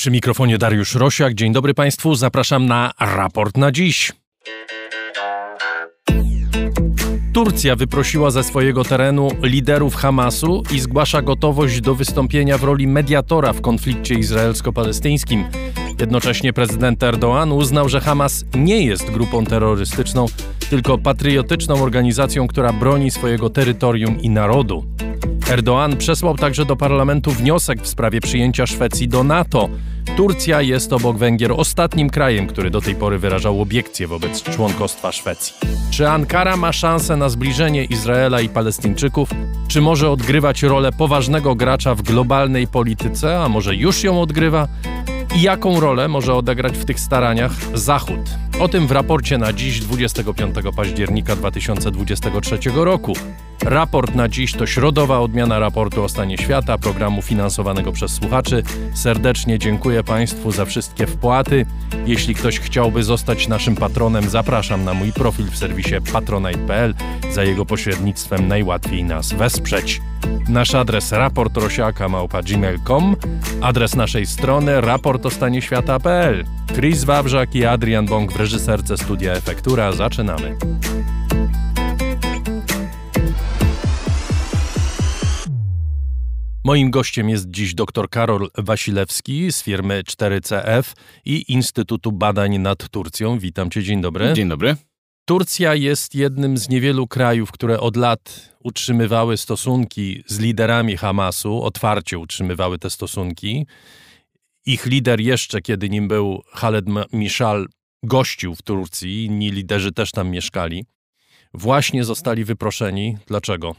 Przy mikrofonie Dariusz Rosiak. Dzień dobry Państwu. Zapraszam na raport na dziś. Turcja wyprosiła ze swojego terenu liderów Hamasu i zgłasza gotowość do wystąpienia w roli mediatora w konflikcie izraelsko-palestyńskim. Jednocześnie prezydent Erdoğan uznał, że Hamas nie jest grupą terrorystyczną, tylko patriotyczną organizacją, która broni swojego terytorium i narodu. Erdoğan przesłał także do parlamentu wniosek w sprawie przyjęcia Szwecji do NATO. Turcja jest obok Węgier ostatnim krajem, który do tej pory wyrażał obiekcje wobec członkostwa Szwecji. Czy Ankara ma szansę na zbliżenie Izraela i Palestyńczyków? Czy może odgrywać rolę poważnego gracza w globalnej polityce, a może już ją odgrywa? I jaką rolę może odegrać w tych staraniach Zachód? O tym w raporcie na dziś 25 października 2023 roku. Raport na dziś to środowa odmiana raportu o stanie świata, programu finansowanego przez słuchaczy. Serdecznie dziękuję Państwu za wszystkie wpłaty. Jeśli ktoś chciałby zostać naszym patronem, zapraszam na mój profil w serwisie patronite.pl. Za jego pośrednictwem najłatwiej nas wesprzeć. Nasz adres raportrosiaka.gmail.com Adres naszej strony raportostanie-świata.pl Chris Wawrzak i Adrian Bąk w reżyserce Studia Efektura. Zaczynamy. Moim gościem jest dziś dr Karol Wasilewski z firmy 4CF i Instytutu Badań nad Turcją. Witam cię, dzień dobry. Dzień dobry. Turcja jest jednym z niewielu krajów, które od lat utrzymywały stosunki z liderami Hamasu, otwarcie utrzymywały te stosunki. Ich lider jeszcze, kiedy nim był Khaled Mishal, gościł w Turcji, inni liderzy też tam mieszkali. Właśnie zostali wyproszeni. Dlaczego?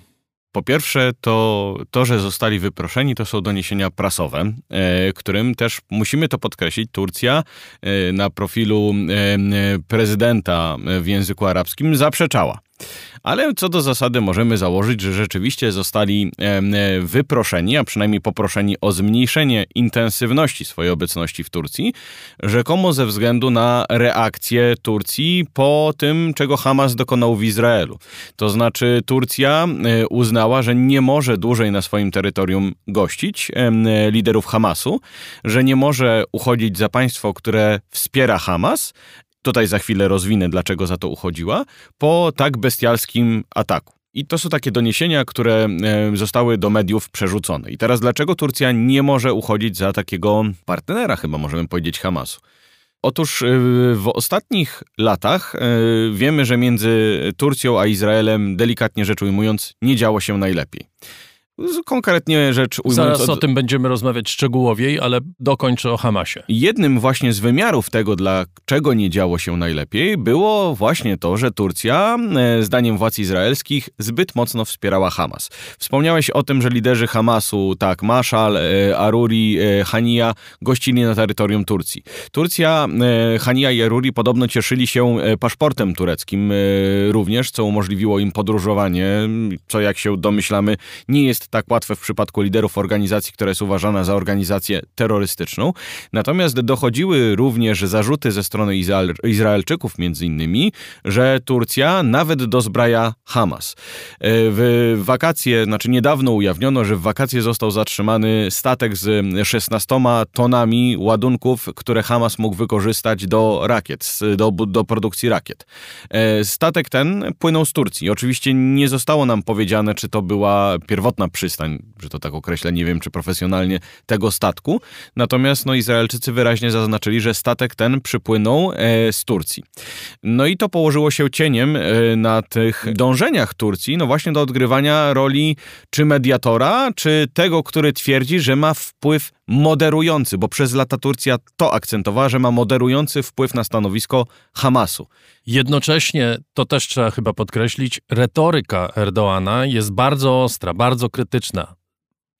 Po pierwsze, to, to, że zostali wyproszeni, to są doniesienia prasowe, e, którym też musimy to podkreślić. Turcja e, na profilu e, prezydenta w języku arabskim zaprzeczała. Ale co do zasady możemy założyć, że rzeczywiście zostali wyproszeni, a przynajmniej poproszeni o zmniejszenie intensywności swojej obecności w Turcji, rzekomo ze względu na reakcję Turcji po tym, czego Hamas dokonał w Izraelu. To znaczy Turcja e, uznała, że nie może dłużej na swoim terytorium gościć liderów Hamasu, że nie może uchodzić za państwo, które wspiera Hamas tutaj za chwilę rozwinę, dlaczego za to uchodziła, po tak bestialskim ataku. I to są takie doniesienia, które e, zostały do mediów przerzucone. I teraz dlaczego Turcja nie może uchodzić za takiego partnera, chyba możemy powiedzieć, Hamasu? Otóż e, w ostatnich latach e, wiemy, że między Turcją a Izraelem, delikatnie rzecz ujmując, nie działo się najlepiej. Konkretnie rzecz ujmując... Zaraz o tym będziemy rozmawiać szczegółowiej, ale dokończę o Hamasie. Jednym właśnie z wymiarów tego, dlaczego nie działo się najlepiej, było właśnie to, że Turcja, e, zdaniem władz izraelskich, zbyt mocno wspierała Hamas. Wspomniałeś o tym, że liderzy Hamasu, tak, Mashal, e, Aruri, e, Hania, gościli na terytorium Turcji. Turcja, Hania i Aruri podobno cieszyli się paszportem tureckim również, co umożliwiło im podróżowanie, co jak się domyślamy, nie jest tak łatwe w przypadku liderów organizacji, która jest uważana za organizację terrorystyczną. Natomiast dochodziły również zarzuty ze strony Izrael, Izraelczyków, między innymi, że Turcja nawet dozbraja Hamas. E, w wakacje, znaczy niedawno ujawniono, że w wakacje został zatrzymany statek z 16 tonami ładunków, które Hamas mógł wykorzystać do rakiet, do, do produkcji rakiet. E, statek ten płynął z Turcji. Oczywiście nie zostało nam powiedziane, czy to była pierwotna przystań, że to tak określę, nie wiem czy profesjonalnie, tego statku. Natomiast no, Izraelczycy wyraźnie zaznaczyli, że statek ten przypłynął e, z Turcji. No i to położyło się cieniem e, na tych dążeniach Turcji, no właśnie do odgrywania roli czy mediatora, czy tego, który twierdzi, że ma wpływ moderujący, bo przez lata Turcja to akcentowała, że ma moderujący wpływ na stanowisko Hamasu. Jednocześnie, to też trzeba chyba podkreślić, retoryka Erdoana jest bardzo ostra, bardzo krytyczna.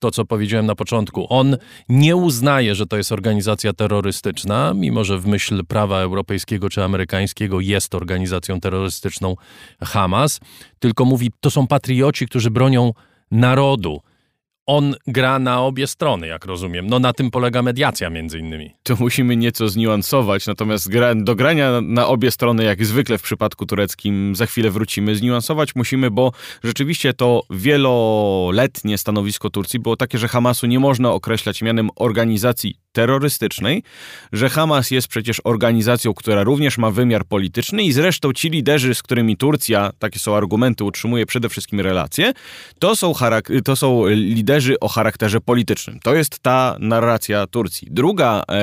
To, co powiedziałem na początku, on nie uznaje, że to jest organizacja terrorystyczna, mimo że w myśl prawa europejskiego czy amerykańskiego jest organizacją terrorystyczną Hamas, tylko mówi, to są patrioci, którzy bronią narodu on gra na obie strony, jak rozumiem. No na tym polega mediacja między innymi. To musimy nieco zniuansować, natomiast gra, do grania na obie strony, jak zwykle w przypadku tureckim, za chwilę wrócimy. Zniuansować musimy, bo rzeczywiście to wieloletnie stanowisko Turcji było takie, że Hamasu nie można określać mianem organizacji terrorystycznej, że Hamas jest przecież organizacją, która również ma wymiar polityczny i zresztą ci liderzy, z którymi Turcja, takie są argumenty, utrzymuje przede wszystkim relacje, to są, to są liderzy o charakterze politycznym. To jest ta narracja Turcji. Druga e,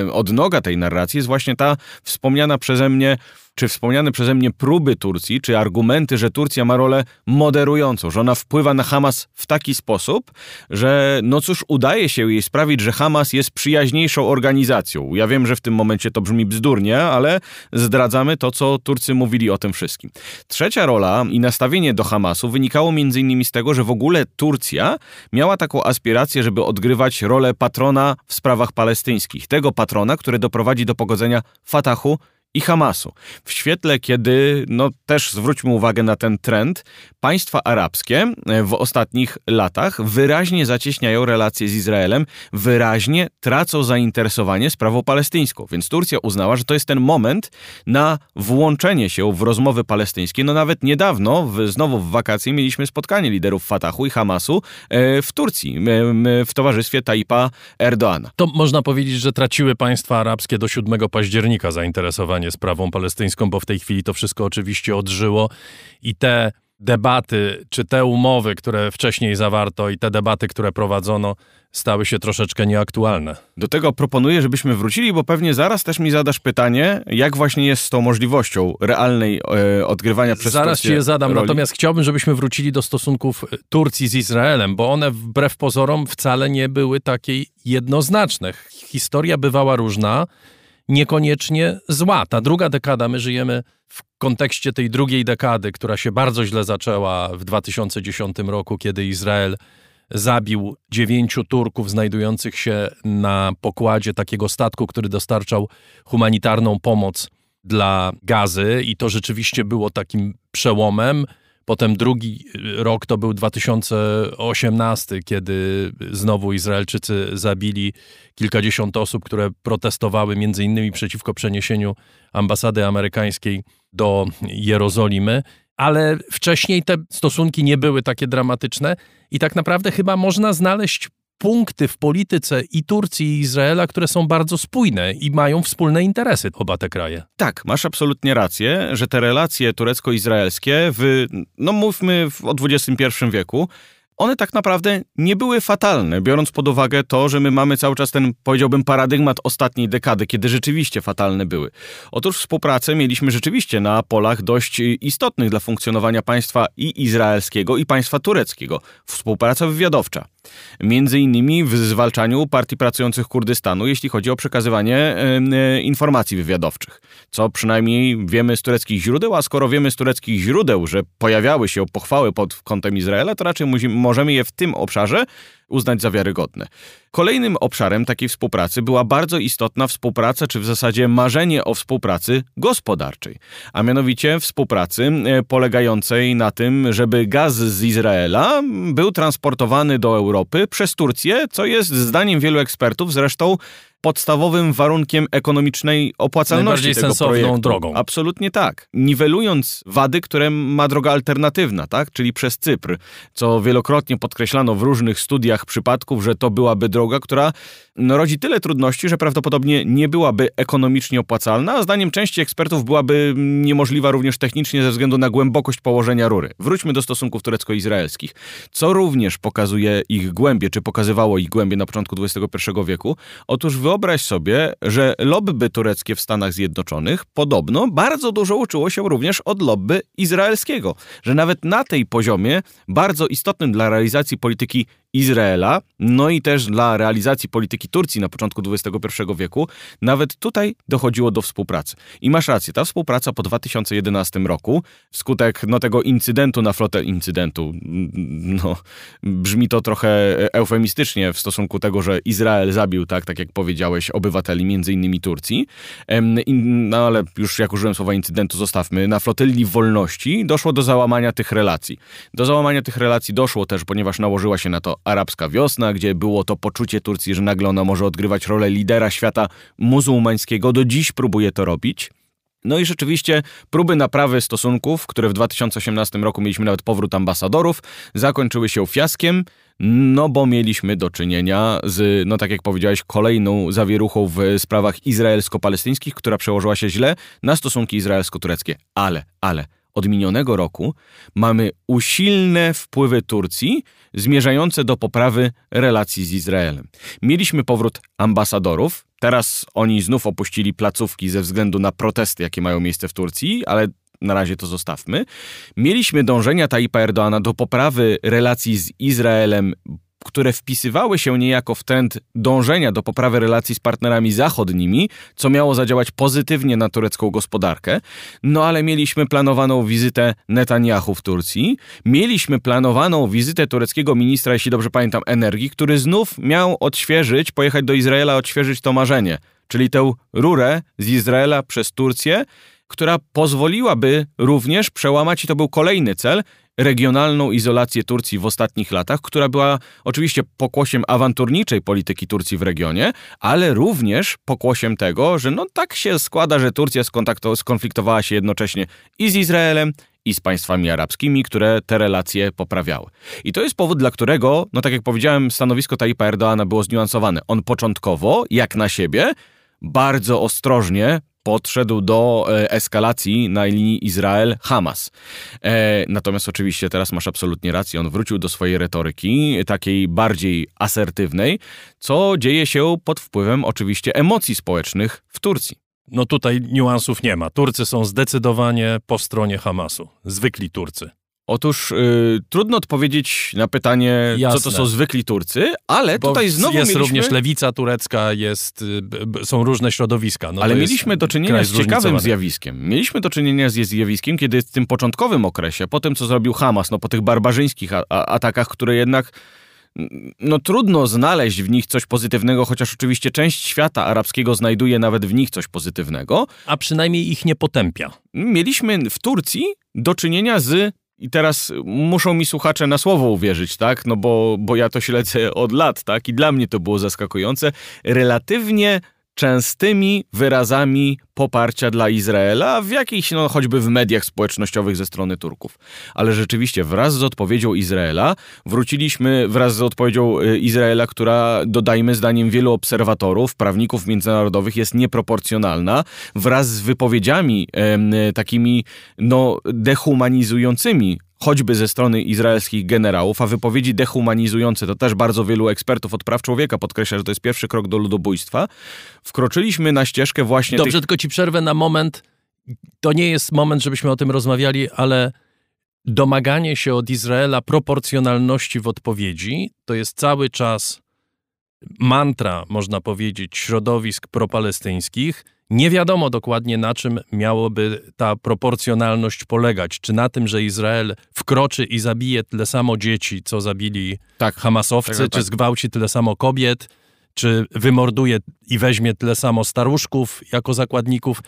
e odnoga tej narracji jest właśnie ta wspomniana przeze mnie czy wspomniane przeze mnie próby Turcji, czy argumenty, że Turcja ma rolę moderującą, że ona wpływa na Hamas w taki sposób, że no cóż, udaje się jej sprawić, że Hamas jest przyjaźniejszą organizacją. Ja wiem, że w tym momencie to brzmi bzdurnie, ale zdradzamy to, co Turcy mówili o tym wszystkim. Trzecia rola i nastawienie do Hamasu wynikało m.in. z tego, że w ogóle Turcja miała taką aspirację, żeby odgrywać rolę patrona w sprawach palestyńskich. Tego patrona, który doprowadzi do pogodzenia Fatahu i Hamasu. W świetle, kiedy, no też zwróćmy uwagę na ten trend, państwa arabskie e, w ostatnich latach wyraźnie zacieśniają relacje z Izraelem, wyraźnie tracą zainteresowanie sprawą palestyńską. Więc Turcja uznała, że to jest ten moment na włączenie się w rozmowy palestyńskie. No nawet niedawno, w, znowu w wakacje, mieliśmy spotkanie liderów Fatahu i Hamasu e, w Turcji, w towarzystwie Taipa Erdoana. To można powiedzieć, że traciły państwa arabskie do 7 października zainteresowanie sprawą palestyńską, bo w tej chwili to wszystko oczywiście odżyło i te debaty, czy te umowy, które wcześniej zawarto i te debaty, które prowadzono, stały się troszeczkę nieaktualne. Do tego proponuję, żebyśmy wrócili, bo pewnie zaraz też mi zadasz pytanie, jak właśnie jest z tą możliwością realnej e, odgrywania przez Zaraz ci je zadam, roli. natomiast chciałbym, żebyśmy wrócili do stosunków Turcji z Izraelem, bo one wbrew pozorom wcale nie były takie jednoznaczne. Historia bywała różna niekoniecznie zła. Ta druga dekada, my żyjemy w kontekście tej drugiej dekady, która się bardzo źle zaczęła w 2010 roku, kiedy Izrael zabił dziewięciu Turków znajdujących się na pokładzie takiego statku, który dostarczał humanitarną pomoc dla gazy, i to rzeczywiście było takim przełomem. Potem drugi rok to był 2018, kiedy znowu Izraelczycy zabili kilkadziesiąt osób, które protestowały między innymi przeciwko przeniesieniu ambasady amerykańskiej do Jerozolimy. Ale wcześniej te stosunki nie były takie dramatyczne i tak naprawdę chyba można znaleźć punkty w polityce i Turcji, i Izraela, które są bardzo spójne i mają wspólne interesy, oba te kraje. Tak, masz absolutnie rację, że te relacje turecko-izraelskie w, no mówmy, w, o XXI wieku, one tak naprawdę nie były fatalne, biorąc pod uwagę to, że my mamy cały czas ten, powiedziałbym, paradygmat ostatniej dekady, kiedy rzeczywiście fatalne były. Otóż współpracę mieliśmy rzeczywiście na polach dość istotnych dla funkcjonowania państwa i izraelskiego, i państwa tureckiego. Współpraca wywiadowcza. Między innymi w zwalczaniu partii pracujących Kurdystanu, jeśli chodzi o przekazywanie e, informacji wywiadowczych. Co przynajmniej wiemy z tureckich źródeł, a skoro wiemy z tureckich źródeł, że pojawiały się pochwały pod kątem Izraela, to raczej możemy je w tym obszarze uznać za wiarygodne. Kolejnym obszarem takiej współpracy była bardzo istotna współpraca, czy w zasadzie marzenie o współpracy gospodarczej, a mianowicie współpracy e, polegającej na tym, żeby gaz z Izraela był transportowany do Europy przez Turcję, co jest zdaniem wielu ekspertów zresztą podstawowym warunkiem ekonomicznej opłacalności Najbardziej tego sensowną projektu. drogą. Absolutnie tak. Niwelując wady, które ma droga alternatywna, tak? czyli przez Cypr, co wielokrotnie podkreślano w różnych studiach przypadków, że to byłaby droga, która no, rodzi tyle trudności, że prawdopodobnie nie byłaby ekonomicznie opłacalna, a zdaniem części ekspertów byłaby niemożliwa również technicznie ze względu na głębokość położenia rury. Wróćmy do stosunków turecko-izraelskich, co również pokazuje ich głębie, czy pokazywało ich głębie na początku XXI wieku. Otóż wyobraź sobie, że lobby tureckie w Stanach Zjednoczonych podobno bardzo dużo uczyło się również od lobby izraelskiego, że nawet na tej poziomie bardzo istotnym dla realizacji polityki Izraela, no i też dla realizacji polityki Turcji na początku XXI wieku, nawet tutaj dochodziło do współpracy. I masz rację, ta współpraca po 2011 roku, wskutek no, tego incydentu na flotę, incydentu, no, brzmi to trochę eufemistycznie w stosunku tego, że Izrael zabił, tak, tak jak powiedziałeś, obywateli między innymi Turcji, no ale już jak użyłem słowa incydentu, zostawmy, na flotyli wolności doszło do załamania tych relacji. Do załamania tych relacji doszło też, ponieważ nałożyła się na to arabska wiosna, gdzie było to poczucie Turcji, że nagle ona może odgrywać rolę lidera świata muzułmańskiego. Do dziś próbuje to robić. No i rzeczywiście próby naprawy stosunków, które w 2018 roku mieliśmy nawet powrót ambasadorów, zakończyły się fiaskiem, no bo mieliśmy do czynienia z, no tak jak powiedziałeś, kolejną zawieruchą w sprawach izraelsko-palestyńskich, która przełożyła się źle na stosunki izraelsko-tureckie. Ale, ale, od minionego roku mamy usilne wpływy Turcji zmierzające do poprawy relacji z Izraelem. Mieliśmy powrót ambasadorów, teraz oni znów opuścili placówki ze względu na protesty, jakie mają miejsce w Turcji, ale na razie to zostawmy. Mieliśmy dążenia Taipa Erdoana do poprawy relacji z Izraelem które wpisywały się niejako w trend dążenia do poprawy relacji z partnerami zachodnimi, co miało zadziałać pozytywnie na turecką gospodarkę. No ale mieliśmy planowaną wizytę Netanyahu w Turcji, mieliśmy planowaną wizytę tureckiego ministra, jeśli dobrze pamiętam, energii, który znów miał odświeżyć, pojechać do Izraela, odświeżyć to marzenie, czyli tę rurę z Izraela przez Turcję, która pozwoliłaby również przełamać, i to był kolejny cel, regionalną izolację Turcji w ostatnich latach, która była oczywiście pokłosiem awanturniczej polityki Turcji w regionie, ale również pokłosiem tego, że no tak się składa, że Turcja skonfliktowała się jednocześnie i z Izraelem, i z państwami arabskimi, które te relacje poprawiały. I to jest powód, dla którego, no tak jak powiedziałem, stanowisko Taipa Erdoana było zniuansowane. On początkowo, jak na siebie, bardzo ostrożnie podszedł do e, eskalacji na linii Izrael-Hamas. E, natomiast oczywiście teraz masz absolutnie rację, on wrócił do swojej retoryki, takiej bardziej asertywnej, co dzieje się pod wpływem oczywiście emocji społecznych w Turcji. No tutaj niuansów nie ma. Turcy są zdecydowanie po stronie Hamasu. Zwykli Turcy. Otóż y, trudno odpowiedzieć na pytanie, Jasne. co to są zwykli Turcy, ale Bo tutaj znowu jest mieliśmy... również lewica turecka, jest, y, są różne środowiska. No ale mieliśmy do czynienia z ciekawym zjawiskiem. Mieliśmy do czynienia z zjawiskiem, kiedy w tym początkowym okresie, po tym co zrobił Hamas, no po tych barbarzyńskich atakach, które jednak no trudno znaleźć w nich coś pozytywnego, chociaż oczywiście część świata arabskiego znajduje nawet w nich coś pozytywnego. A przynajmniej ich nie potępia. Mieliśmy w Turcji do czynienia z i teraz muszą mi słuchacze na słowo uwierzyć, tak? No bo, bo ja to śledzę od lat, tak? I dla mnie to było zaskakujące. Relatywnie częstymi wyrazami poparcia dla Izraela, w jakichś, no choćby w mediach społecznościowych ze strony Turków. Ale rzeczywiście wraz z odpowiedzią Izraela wróciliśmy wraz z odpowiedzią y, Izraela, która dodajmy zdaniem wielu obserwatorów, prawników międzynarodowych jest nieproporcjonalna, wraz z wypowiedziami e, takimi no dehumanizującymi choćby ze strony izraelskich generałów, a wypowiedzi dehumanizujące, to też bardzo wielu ekspertów od praw człowieka podkreśla, że to jest pierwszy krok do ludobójstwa, wkroczyliśmy na ścieżkę właśnie Dobrze, tych... tylko ci przerwę na moment. To nie jest moment, żebyśmy o tym rozmawiali, ale domaganie się od Izraela proporcjonalności w odpowiedzi to jest cały czas mantra, można powiedzieć, środowisk propalestyńskich – nie wiadomo dokładnie na czym miałoby ta proporcjonalność polegać. Czy na tym, że Izrael wkroczy i zabije tyle samo dzieci, co zabili tak, Hamasowcy, tak, czy tak. zgwałci tyle samo kobiet, czy wymorduje i weźmie tyle samo staruszków jako zakładników.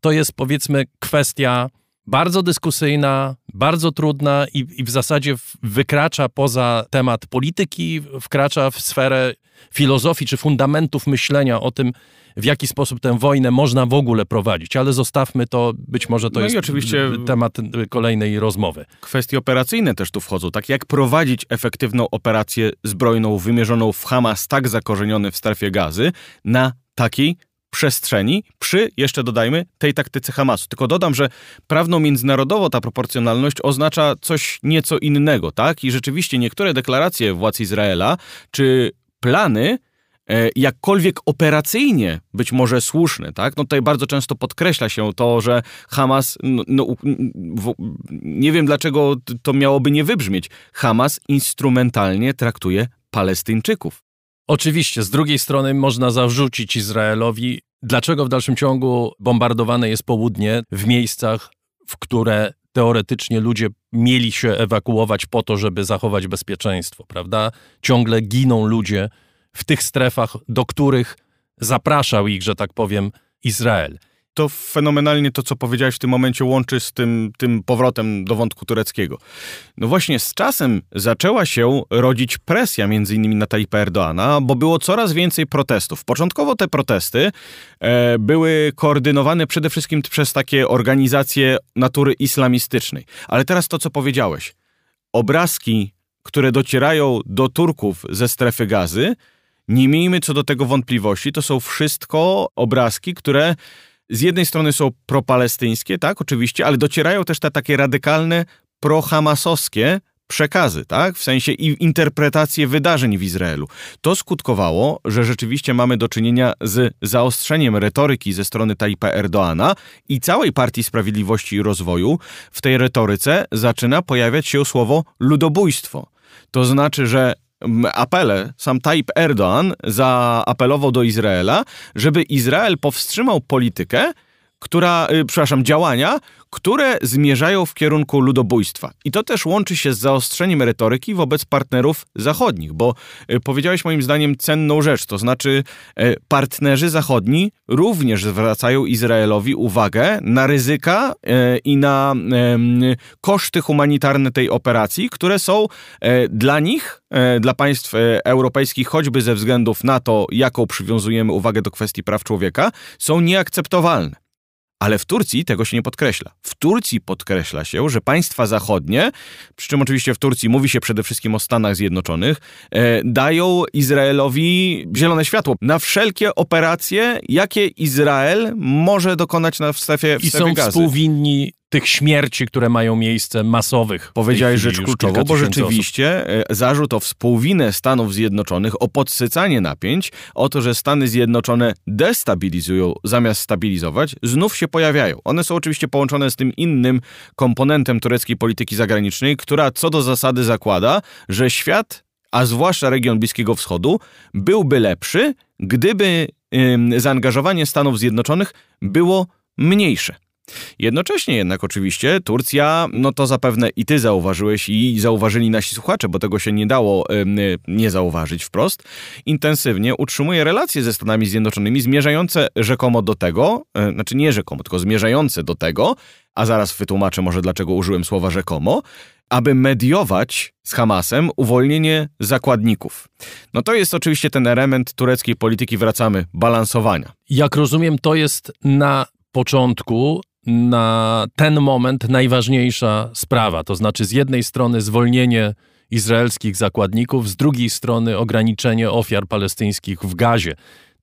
To jest powiedzmy kwestia bardzo dyskusyjna, bardzo trudna i, i, w zasadzie wykracza poza temat polityki, wkracza w sferę filozofii czy fundamentów myślenia o tym, w jaki sposób tę wojnę można w ogóle prowadzić, ale zostawmy to, być może to no jest oczywiście temat kolejnej rozmowy. Kwestie operacyjne też tu wchodzą, tak jak prowadzić efektywną operację zbrojną wymierzoną w Hamas tak zakorzeniony w strefie gazy na takiej przestrzeni przy, jeszcze dodajmy, tej taktyce Hamasu. Tylko dodam, że prawno-międzynarodowo ta proporcjonalność oznacza coś nieco innego, tak? I rzeczywiście niektóre deklaracje władz Izraela czy plany E, jakkolwiek operacyjnie być może słuszny, tak? No tutaj bardzo często podkreśla się to, że Hamas, no, no, w, nie wiem dlaczego to miałoby nie wybrzmieć, Hamas instrumentalnie traktuje Palestyńczyków. Oczywiście, z drugiej strony można zarzucić Izraelowi, dlaczego w dalszym ciągu bombardowane jest południe w miejscach, w które teoretycznie ludzie mieli się ewakuować po to, żeby zachować bezpieczeństwo, prawda? Ciągle giną ludzie w tych strefach, do których zapraszał ich, że tak powiem, Izrael. To fenomenalnie to, co powiedziałeś w tym momencie, łączy z tym, tym powrotem do wątku tureckiego. No właśnie z czasem zaczęła się rodzić presja między innymi na Tayyipa Erdoana, bo było coraz więcej protestów. Początkowo te protesty e, były koordynowane przede wszystkim przez takie organizacje natury islamistycznej. Ale teraz to, co powiedziałeś. Obrazki, które docierają do Turków ze strefy gazy, nie miejmy co do tego wątpliwości, to są wszystko obrazki, które z jednej strony są propalestyńskie, tak, oczywiście, ale docierają też te takie radykalne prohamasowskie przekazy, tak? W sensie i interpretacje wydarzeń w Izraelu. To skutkowało, że rzeczywiście mamy do czynienia z zaostrzeniem retoryki ze strony Tayyipa Erdoana i całej Partii Sprawiedliwości i Rozwoju. W tej retoryce zaczyna pojawiać się słowo ludobójstwo. To znaczy, że apele, sam Tayyip Erdoğan zaapelował do Izraela, żeby Izrael powstrzymał politykę, która, y, przepraszam, działania, które zmierzają w kierunku ludobójstwa. I to też łączy się z zaostrzeniem retoryki wobec partnerów zachodnich, bo y, powiedziałeś moim zdaniem cenną rzecz, to znaczy y, partnerzy zachodni również zwracają Izraelowi uwagę na ryzyka i na koszty humanitarne tej operacji, które są dla nich, dla państw europejskich, choćby ze względów na to, jaką przywiązujemy uwagę do kwestii praw człowieka, są nieakceptowalne. Ale w Turcji tego się nie podkreśla. W Turcji podkreśla się, że państwa zachodnie, przy czym oczywiście w Turcji mówi się przede wszystkim o Stanach Zjednoczonych, e, dają Izraelowi zielone światło na wszelkie operacje, jakie Izrael może dokonać na, w strefie, w I strefie są gazy. współwinni tych śmierci, które mają miejsce masowych. Powiedziałeś rzecz kluczową, bo rzeczywiście osób. zarzut o współwinę Stanów Zjednoczonych, o podsycanie napięć, o to, że Stany Zjednoczone destabilizują zamiast stabilizować, znów się pojawiają. One są oczywiście połączone z tym innym komponentem tureckiej polityki zagranicznej, która co do zasady zakłada, że świat, a zwłaszcza region Bliskiego Wschodu, byłby lepszy, gdyby zaangażowanie Stanów Zjednoczonych było mniejsze. Jednocześnie jednak oczywiście Turcja, no to zapewne i ty zauważyłeś i zauważyli nasi słuchacze, bo tego się nie dało nie zauważyć wprost, intensywnie utrzymuje relacje ze Stanami Zjednoczonymi zmierzające rzekomo do tego, e, znaczy nie rzekomo, tylko zmierzające do tego, a zaraz wytłumaczę może dlaczego użyłem słowa rzekomo, aby mediować z Hamasem uwolnienie zakładników. No to jest oczywiście ten element tureckiej polityki, wracamy, balansowania. Jak rozumiem, to jest na początku na ten moment najważniejsza sprawa. To znaczy, z jednej strony zwolnienie izraelskich zakładników, z drugiej strony ograniczenie ofiar palestyńskich w gazie.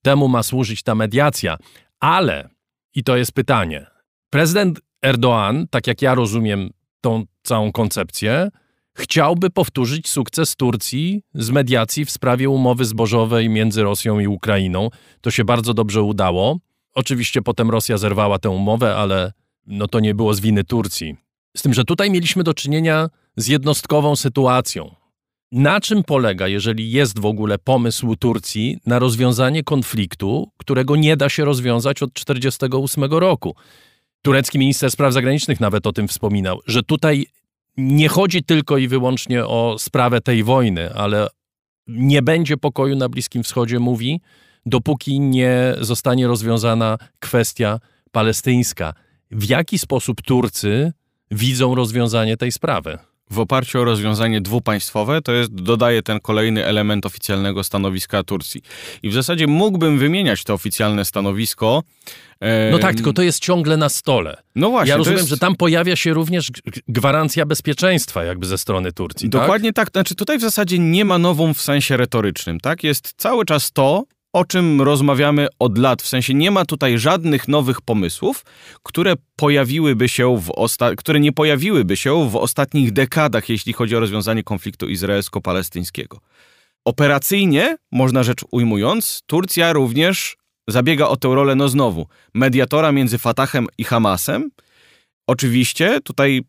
Temu ma służyć ta mediacja, ale, i to jest pytanie, prezydent Erdoğan, tak jak ja rozumiem tą całą koncepcję, chciałby powtórzyć sukces Turcji z mediacji w sprawie umowy zbożowej między Rosją i Ukrainą. To się bardzo dobrze udało. Oczywiście potem Rosja zerwała tę umowę, ale no to nie było z winy Turcji. Z tym, że tutaj mieliśmy do czynienia z jednostkową sytuacją. Na czym polega, jeżeli jest w ogóle pomysł Turcji na rozwiązanie konfliktu, którego nie da się rozwiązać od 1948 roku? Turecki minister spraw zagranicznych nawet o tym wspominał, że tutaj nie chodzi tylko i wyłącznie o sprawę tej wojny, ale nie będzie pokoju na Bliskim Wschodzie, mówi, dopóki nie zostanie rozwiązana kwestia palestyńska. W jaki sposób Turcy widzą rozwiązanie tej sprawy? w oparciu o rozwiązanie dwupaństwowe, to jest, dodaje ten kolejny element oficjalnego stanowiska Turcji. I w zasadzie mógłbym wymieniać to oficjalne stanowisko. No tak, tylko to jest ciągle na stole. No właśnie. Ja rozumiem, jest... że tam pojawia się również gwarancja bezpieczeństwa jakby ze strony Turcji. Tak? Dokładnie tak? tak. Znaczy tutaj w zasadzie nie ma nową w sensie retorycznym, tak? Jest cały czas to, o czym rozmawiamy od lat. W sensie nie ma tutaj żadnych nowych pomysłów, które pojawiłyby się w osta- które nie pojawiłyby się w ostatnich dekadach, jeśli chodzi o rozwiązanie konfliktu izraelsko-palestyńskiego. Operacyjnie, można rzecz ujmując, Turcja również zabiega o tę rolę, no znowu, mediatora między Fatahem i Hamasem. Oczywiście tutaj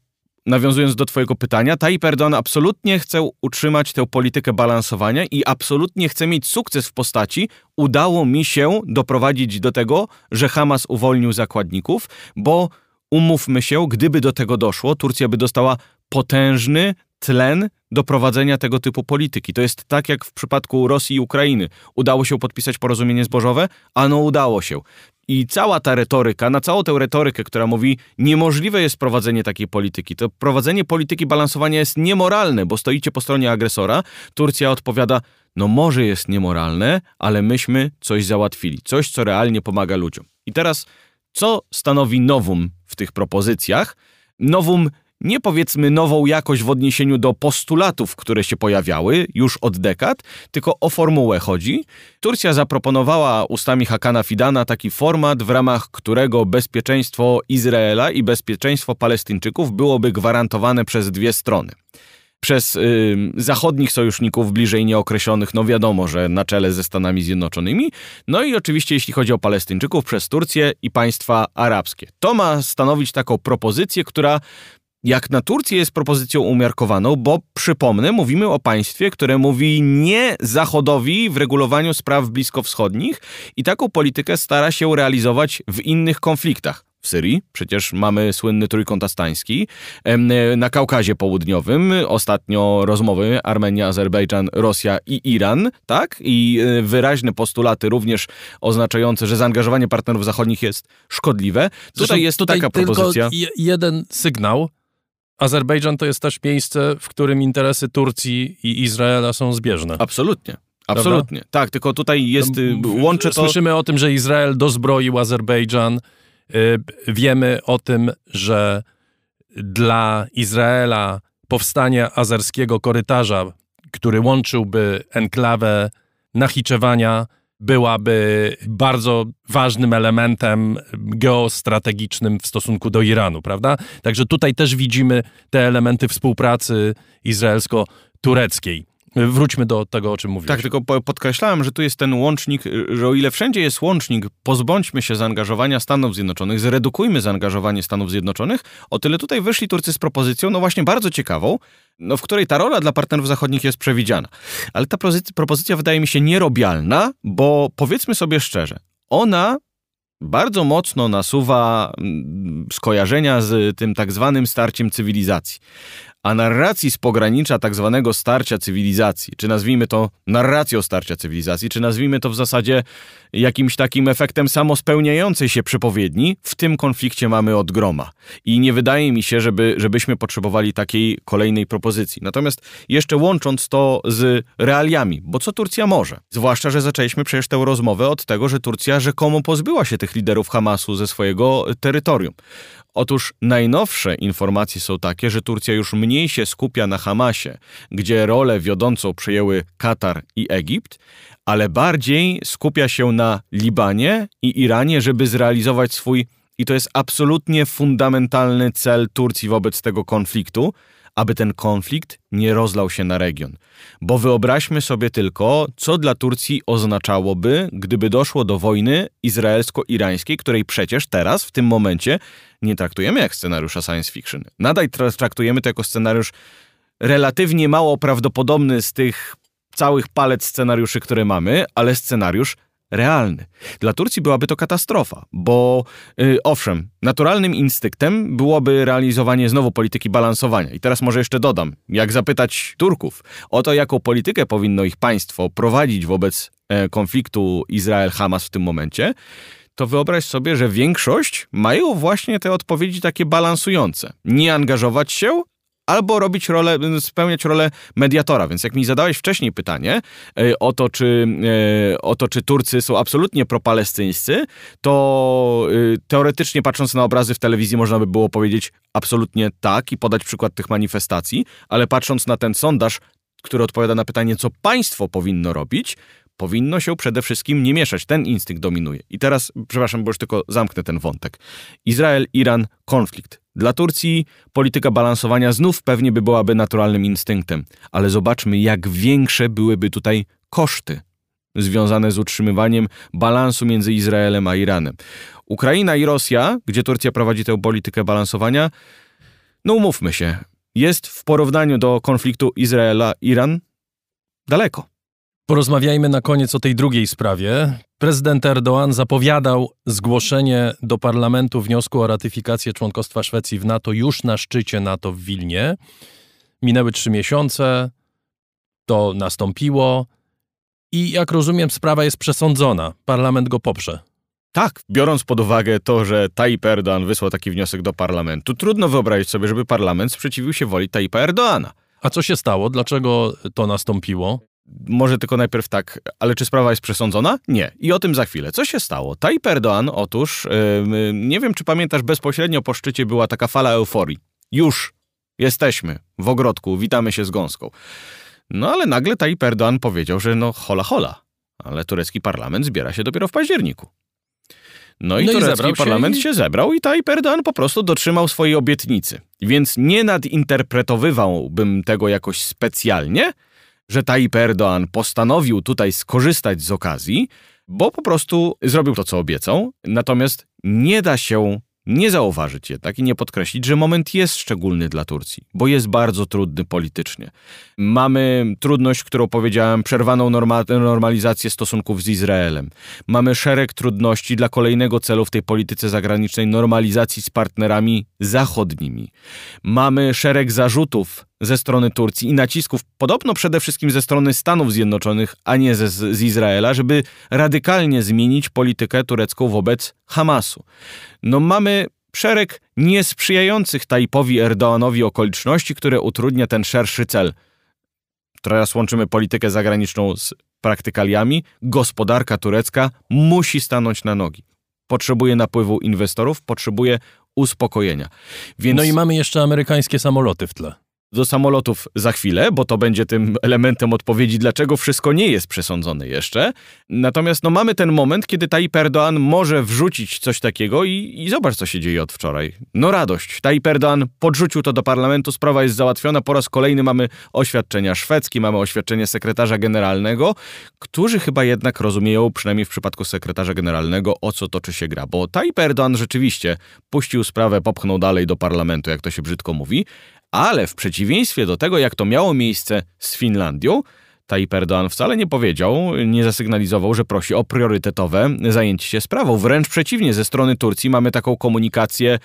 nawiązując do Twojego pytania, Tayyip Erdoğan absolutnie chce utrzymać tę politykę balansowania i absolutnie chce mieć sukces w postaci udało mi się doprowadzić do tego, że Hamas uwolnił zakładników, bo umówmy się, gdyby do tego doszło, Turcja by dostała potężny tlen do prowadzenia tego typu polityki. To jest tak jak w przypadku Rosji i Ukrainy. Udało się podpisać porozumienie zbożowe? Ano udało się. I cała ta retoryka, na całą tę retorykę, która mówi, niemożliwe jest prowadzenie takiej polityki, to prowadzenie polityki balansowania jest niemoralne, bo stoicie po stronie agresora, Turcja odpowiada, no może jest niemoralne, ale myśmy coś załatwili, coś, co realnie pomaga ludziom. I teraz, co stanowi nowum w tych propozycjach? Nowum nie powiedzmy nową jakość w odniesieniu do postulatów, które się pojawiały już od dekad, tylko o formułę chodzi. Turcja zaproponowała ustami Hakana Fidana taki format, w ramach którego bezpieczeństwo Izraela i bezpieczeństwo Palestyńczyków byłoby gwarantowane przez dwie strony przez y, zachodnich sojuszników bliżej nieokreślonych, no wiadomo, że na czele ze Stanami Zjednoczonymi, no i oczywiście jeśli chodzi o Palestyńczyków, przez Turcję i państwa arabskie. To ma stanowić taką propozycję, która jak na Turcję jest propozycją umiarkowaną, bo przypomnę, mówimy o państwie, które mówi nie Zachodowi w regulowaniu spraw bliskowschodnich i taką politykę stara się realizować w innych konfliktach. W Syrii przecież mamy słynny trójkąt astański, na Kaukazie Południowym ostatnio rozmowy Armenia, Azerbejdżan, Rosja i Iran, tak? I e, wyraźne postulaty również oznaczające, że zaangażowanie partnerów zachodnich jest szkodliwe. Tutaj jest tutaj taka propozycja. Jeden sygnał, Azerbejdżan to jest też miejsce, w którym interesy Turcji i Izraela są zbieżne. Absolutnie. Absolutnie. Tak, tylko tutaj jest, no, łączy to... Słyszymy o tym, że Izrael dozbroił Azerbejdżan. Y, wiemy o tym, że dla Izraela powstanie azerskiego korytarza, który łączyłby enklawę Nachiczewania byłaby bardzo ważnym elementem geostrategicznym w stosunku do Iranu, prawda? Także tutaj też widzimy te elementy współpracy izraelsko-tureckiej. Wróćmy do tego, o czym mówiłeś. Tak, tylko podkreślałem, że tu jest ten łącznik, że o ile wszędzie jest łącznik, pozbądźmy się zaangażowania Stanów Zjednoczonych, zredukujmy zaangażowanie Stanów Zjednoczonych, o tyle tutaj wyszli Turcy z propozycją, no właśnie bardzo ciekawą, no w której ta rola dla partnerów zachodnich jest przewidziana. Ale ta propozycja wydaje mi się nierobialna, bo powiedzmy sobie szczerze, ona bardzo mocno nasuwa mm, skojarzenia z tym tak zwanym starciem cywilizacji a narracji z pogranicza tak zwanego starcia cywilizacji, czy nazwijmy to narracją starcia cywilizacji, czy nazwijmy to w zasadzie jakimś takim efektem samospełniającej się przepowiedni, w tym konflikcie mamy od groma. I nie wydaje mi się, żeby, żebyśmy potrzebowali takiej kolejnej propozycji. Natomiast jeszcze łącząc to z realiami, bo co Turcja może? Zwłaszcza, że zaczęliśmy przecież tę rozmowę od tego, że Turcja rzekomo pozbyła się tych liderów Hamasu ze swojego terytorium. Otóż najnowsze informacje są takie, że Turcja już mniej się skupia na Hamasie, gdzie rolę wiodącą przejęły Katar i Egipt, ale bardziej skupia się na Libanie i Iranie, żeby zrealizować swój, i to jest absolutnie fundamentalny cel Turcji wobec tego konfliktu, aby ten konflikt nie rozlał się na region. Bo wyobraźmy sobie tylko, co dla Turcji oznaczałoby, gdyby doszło do wojny izraelsko-irańskiej, której przecież teraz, w tym momencie, nie traktujemy jak scenariusza science fiction. Nadal traktujemy to jako scenariusz relatywnie mało prawdopodobny z tych całych palet scenariuszy, które mamy, ale scenariusz realny. Dla Turcji byłaby to katastrofa, bo yy, owszem, naturalnym instynktem byłoby realizowanie znowu polityki balansowania. I teraz może jeszcze dodam, jak zapytać Turków o to, jaką politykę powinno ich państwo prowadzić wobec e, konfliktu Izrael-Hamas w tym momencie, to wyobraź sobie, że większość mają właśnie te odpowiedzi takie balansujące. Nie angażować się, albo robić rolę, spełniać rolę mediatora. Więc jak mi zadałeś wcześniej pytanie e, o to, czy, e, o to, czy Turcy są absolutnie propalestyńscy, to e, teoretycznie patrząc na obrazy w telewizji można by było powiedzieć absolutnie tak i podać przykład tych manifestacji, ale patrząc na ten sondaż, który odpowiada na pytanie, co państwo powinno robić, powinno się przede wszystkim nie mieszać. Ten instynkt dominuje. I teraz, przepraszam, bo już tylko zamknę ten wątek. Izrael, Iran, konflikt. Dla Turcji polityka balansowania znów pewnie by byłaby naturalnym instynktem, ale zobaczmy, jak większe byłyby tutaj koszty związane z utrzymywaniem balansu między Izraelem a Iranem. Ukraina i Rosja, gdzie Turcja prowadzi tę politykę balansowania, no umówmy się, jest w porównaniu do konfliktu Izraela-Iran daleko. Porozmawiajmy na koniec o tej drugiej sprawie. Prezydent Erdoğan zapowiadał zgłoszenie do parlamentu wniosku o ratyfikację członkostwa Szwecji w NATO już na szczycie NATO w Wilnie. Minęły trzy miesiące, to nastąpiło i jak rozumiem, sprawa jest przesądzona. Parlament go poprze. Tak, biorąc pod uwagę to, że Tayyip Erdoğan wysłał taki wniosek do parlamentu, trudno wyobrazić sobie, żeby parlament sprzeciwił się woli Tayyipa Erdoğana. A co się stało? Dlaczego to nastąpiło? Może tylko najpierw tak, ale czy sprawa jest przesądzona? Nie. I o tym za chwilę. Co się stało? Tayyip Erdoğan, otóż, yy, nie wiem czy pamiętasz, bezpośrednio po szczycie była taka fala euforii. Już jesteśmy w ogrodku, witamy się z gąską. No ale nagle Tayyip Erdoğan powiedział, że no hola hola, ale turecki parlament zbiera się dopiero w październiku. No i no turecki i parlament się, i... się zebrał i Tayyip Erdoğan po prostu dotrzymał swojej obietnicy. Więc nie nadinterpretowywałbym tego jakoś specjalnie, że Tayyip Erdoğan postanowił tutaj skorzystać z okazji, bo po prostu zrobił to, co obiecał. Natomiast nie da się nie zauważyć jednak i nie podkreślić, że moment jest szczególny dla Turcji, bo jest bardzo trudny politycznie. Mamy trudność, którą powiedziałem, przerwaną norma normalizację stosunków z Izraelem. Mamy szereg trudności dla kolejnego celu w tej polityce zagranicznej normalizacji z partnerami zachodnimi. Mamy szereg zarzutów ze strony Turcji i nacisków, podobno przede wszystkim ze strony Stanów Zjednoczonych, a nie ze, z Izraela, żeby radykalnie zmienić politykę turecką wobec Hamasu. No mamy szereg niesprzyjających Tajpowi Erdoğanowi okoliczności, które utrudnia ten szerszy cel. Teraz łączymy politykę zagraniczną z praktykaliami. Gospodarka turecka musi stanąć na nogi. Potrzebuje napływu inwestorów, potrzebuje uspokojenia. Więc... No i mamy jeszcze amerykańskie samoloty w tle do samolotów za chwilę, bo to będzie tym elementem odpowiedzi, dlaczego wszystko nie jest przesądzone jeszcze. Natomiast no, mamy ten moment, kiedy Tayyip Erdoğan może wrzucić coś takiego i, i zobacz, co się dzieje od wczoraj. No radość. Tayyip Erdoğan podrzucił to do parlamentu, sprawa jest załatwiona. Po raz kolejny mamy oświadczenia szwedzkie, mamy oświadczenie sekretarza generalnego, którzy chyba jednak rozumieją, przynajmniej w przypadku sekretarza generalnego, o co toczy się gra. Bo Tayyip Erdoğan rzeczywiście puścił sprawę, popchnął dalej do parlamentu, jak to się brzydko mówi, ale w przeciwieństwie do tego, jak to miało miejsce z Finlandią, Tayyip Erdoğan wcale nie powiedział, nie zasygnalizował, że prosi o priorytetowe zajęcie się sprawą. Wręcz przeciwnie, ze strony Turcji mamy taką komunikację,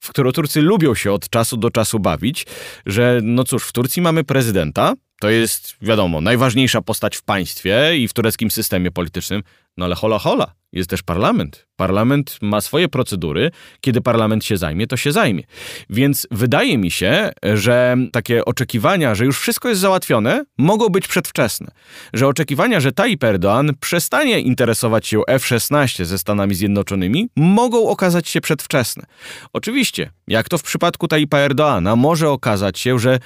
w którą Turcy lubią się od czasu do czasu bawić, że no cóż, w Turcji mamy prezydenta, to jest, wiadomo, najważniejsza postać w państwie i w tureckim systemie politycznym. No ale hola hola, jest też parlament. Parlament ma swoje procedury. Kiedy parlament się zajmie, to się zajmie. Więc wydaje mi się, że takie oczekiwania, że już wszystko jest załatwione, mogą być przedwczesne. Że oczekiwania, że Tayyip Erdoğan przestanie interesować się F-16 ze Stanami Zjednoczonymi, mogą okazać się przedwczesne. Oczywiście, jak to w przypadku Tayyipa Erdoğana, może okazać się, że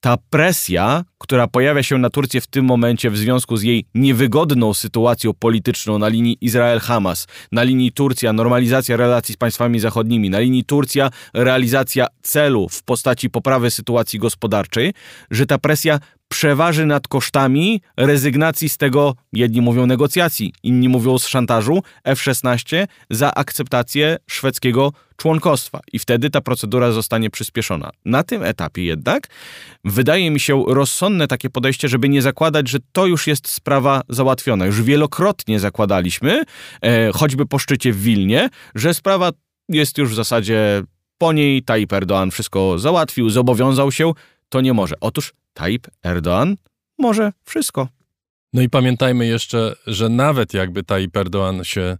ta presja, która pojawia się na Turcję w tym momencie w związku z jej niewygodną sytuacją polityczną na linii Izrael-Hamas, na linii Turcja, normalizacja relacji z państwami zachodnimi, na linii Turcja, realizacja celu w postaci poprawy sytuacji gospodarczej, że ta presja przeważy nad kosztami rezygnacji z tego, jedni mówią negocjacji, inni mówią z szantażu F-16 za akceptację szwedzkiego członkostwa i wtedy ta procedura zostanie przyspieszona. Na tym etapie jednak wydaje mi się rozsądne takie podejście, żeby nie zakładać, że to już jest sprawa załatwiona. Już wielokrotnie zakładaliśmy, e, choćby po szczycie w Wilnie, że sprawa jest już w zasadzie po niej Tayyip Erdoğan wszystko załatwił, zobowiązał się, to nie może. Otóż Tayyip Erdoğan może wszystko. No i pamiętajmy jeszcze, że nawet jakby Tayyip Erdoğan się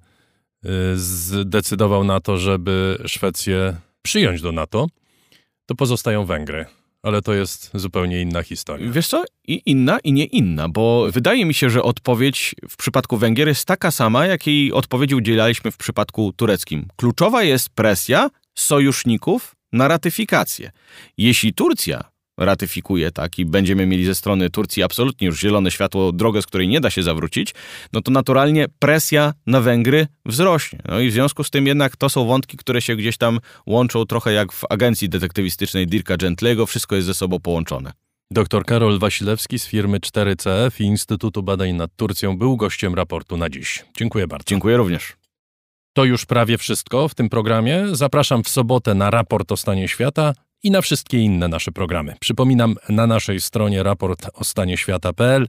y, zdecydował na to, żeby Szwecję przyjąć do NATO, to pozostają Węgry. Ale to jest zupełnie inna historia. Wiesz co? I inna, i nie inna, bo wydaje mi się, że odpowiedź w przypadku Węgier jest taka sama, jakiej odpowiedzi udzielaliśmy w przypadku tureckim. Kluczowa jest presja sojuszników na ratyfikację. Jeśli Turcja ratyfikuje, tak, i będziemy mieli ze strony Turcji absolutnie już zielone światło, drogę, z której nie da się zawrócić, no to naturalnie presja na Węgry wzrośnie. No i w związku z tym jednak to są wątki, które się gdzieś tam łączą trochę jak w agencji detektywistycznej Dirka Gentlego, wszystko jest ze sobą połączone. Dr Karol Wasilewski z firmy 4CF i Instytutu Badań nad Turcją był gościem raportu na dziś. Dziękuję bardzo. Dziękuję również. To już prawie wszystko w tym programie. Zapraszam w sobotę na raport o stanie świata i na wszystkie inne nasze programy. Przypominam, na naszej stronie raport o stanie świata.pl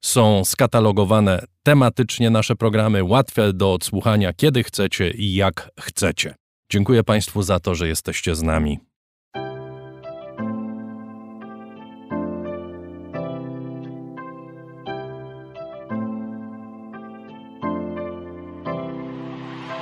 są skatalogowane tematycznie nasze programy, łatwe do odsłuchania kiedy chcecie i jak chcecie. Dziękuję Państwu za to, że jesteście z nami.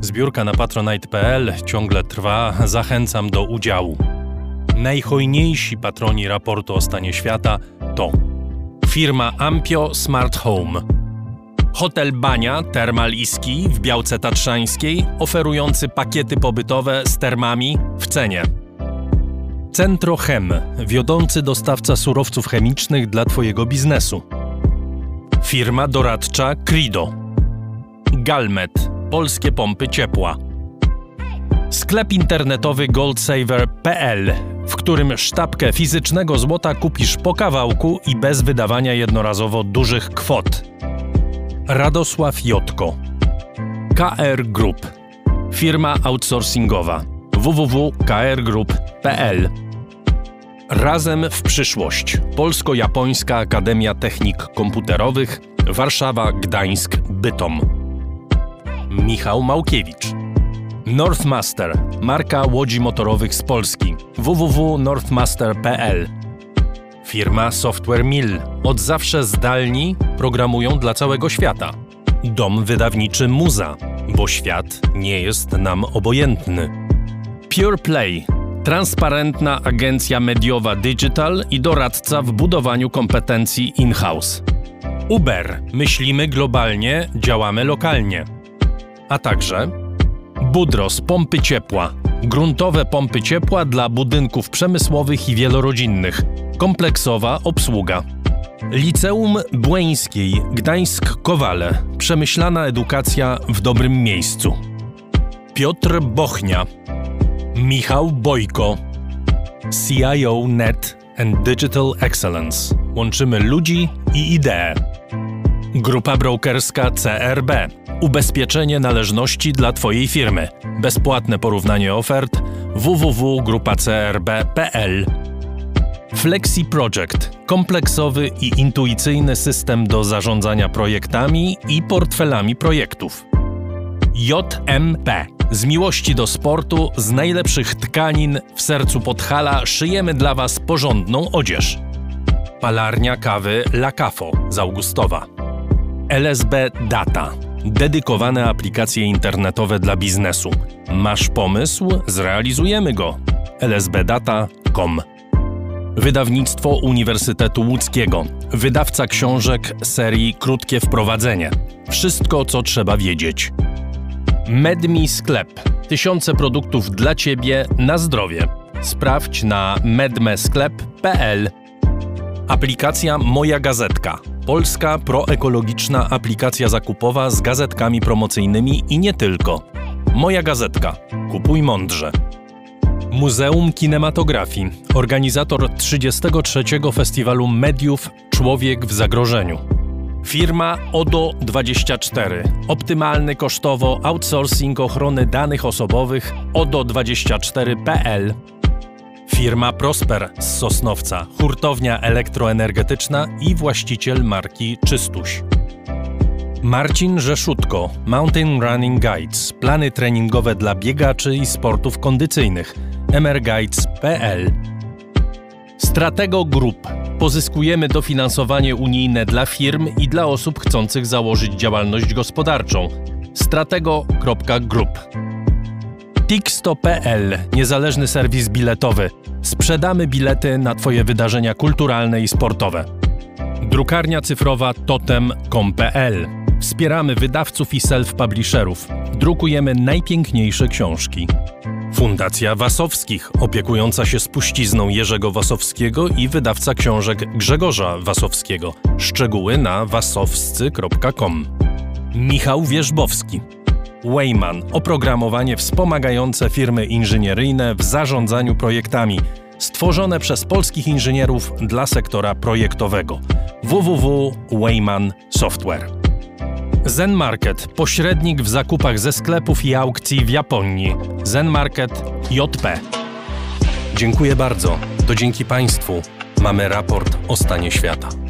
Zbiórka na patronite.pl ciągle trwa, zachęcam do udziału. Najhojniejsi patroni raportu o stanie świata to firma Ampio Smart Home, hotel Bania Termal w Białce Tatrzańskiej, oferujący pakiety pobytowe z termami w cenie. Centrochem, wiodący dostawca surowców chemicznych dla Twojego biznesu. Firma doradcza Crido. Galmet, polskie pompy ciepła. Sklep internetowy goldsaver.pl, w którym sztabkę fizycznego złota kupisz po kawałku i bez wydawania jednorazowo dużych kwot. Radosław Jotko. KR Group. Firma outsourcingowa www.krgroup.pl Razem w przyszłość. Polsko-Japońska Akademia Technik Komputerowych Warszawa, Gdańsk, Bytom. Michał Małkiewicz. Northmaster, marka łodzi motorowych z Polski. www.northmaster.pl Firma Software Mill. Od zawsze zdalni programują dla całego świata. Dom wydawniczy Muza, bo świat nie jest nam obojętny. Pure Play. Transparentna agencja mediowa digital i doradca w budowaniu kompetencji in-house. Uber. Myślimy globalnie, działamy lokalnie. A także Budros pompy ciepła. Gruntowe pompy ciepła dla budynków przemysłowych i wielorodzinnych. Kompleksowa obsługa. Liceum Błeńskiej Gdańsk-Kowale. Przemyślana edukacja w dobrym miejscu. Piotr Bochnia. Michał Bojko. CIO Net and Digital Excellence. Łączymy ludzi i idee. Grupa brokerska CRB. Ubezpieczenie należności dla Twojej firmy. Bezpłatne porównanie ofert www.grupacrb.pl Flexi Project. Kompleksowy i intuicyjny system do zarządzania projektami i portfelami projektów. JMP. Z miłości do sportu, z najlepszych tkanin w sercu Podhala szyjemy dla Was porządną odzież. Palarnia kawy La Cafo z Augustowa. LSB Data. Dedykowane aplikacje internetowe dla biznesu. Masz pomysł? Zrealizujemy go. lsbdata.com Wydawnictwo Uniwersytetu Łódzkiego. Wydawca książek serii Krótkie Wprowadzenie. Wszystko, co trzeba wiedzieć. Medmi Sklep. Tysiące produktów dla Ciebie na zdrowie. Sprawdź na medmesklep.pl. Aplikacja Moja Gazetka. Polska proekologiczna aplikacja zakupowa z gazetkami promocyjnymi i nie tylko. Moja Gazetka. Kupuj mądrze. Muzeum Kinematografii. Organizator 33. Festiwalu Mediów Człowiek w Zagrożeniu. Firma ODO24. Optymalny kosztowo outsourcing ochrony danych osobowych ODO24.pl. Firma Prosper z Sosnowca, hurtownia elektroenergetyczna i właściciel marki Czystuś. Marcin Rzeszutko, Mountain Running Guides, plany treningowe dla biegaczy i sportów kondycyjnych, mrguides.pl. Stratego Group. Pozyskujemy dofinansowanie unijne dla firm i dla osób chcących założyć działalność gospodarczą. Stratego.group. Tixto.pl, niezależny serwis biletowy. Sprzedamy bilety na Twoje wydarzenia kulturalne i sportowe. Drukarnia cyfrowa totem.com.pl. Wspieramy wydawców i self-publisherów. Drukujemy najpiękniejsze książki. Fundacja Wasowskich, opiekująca się spuścizną Jerzego Wasowskiego i wydawca książek Grzegorza Wasowskiego. Szczegóły na wasowscy.com. Michał Wierzbowski. Wayman oprogramowanie wspomagające firmy inżynieryjne w zarządzaniu projektami, stworzone przez polskich inżynierów dla sektora projektowego. www.wayman Software. Zen Market, pośrednik w zakupach ze sklepów i aukcji w Japonii. Zen Market JP. Dziękuję bardzo. To dzięki Państwu mamy raport o stanie świata.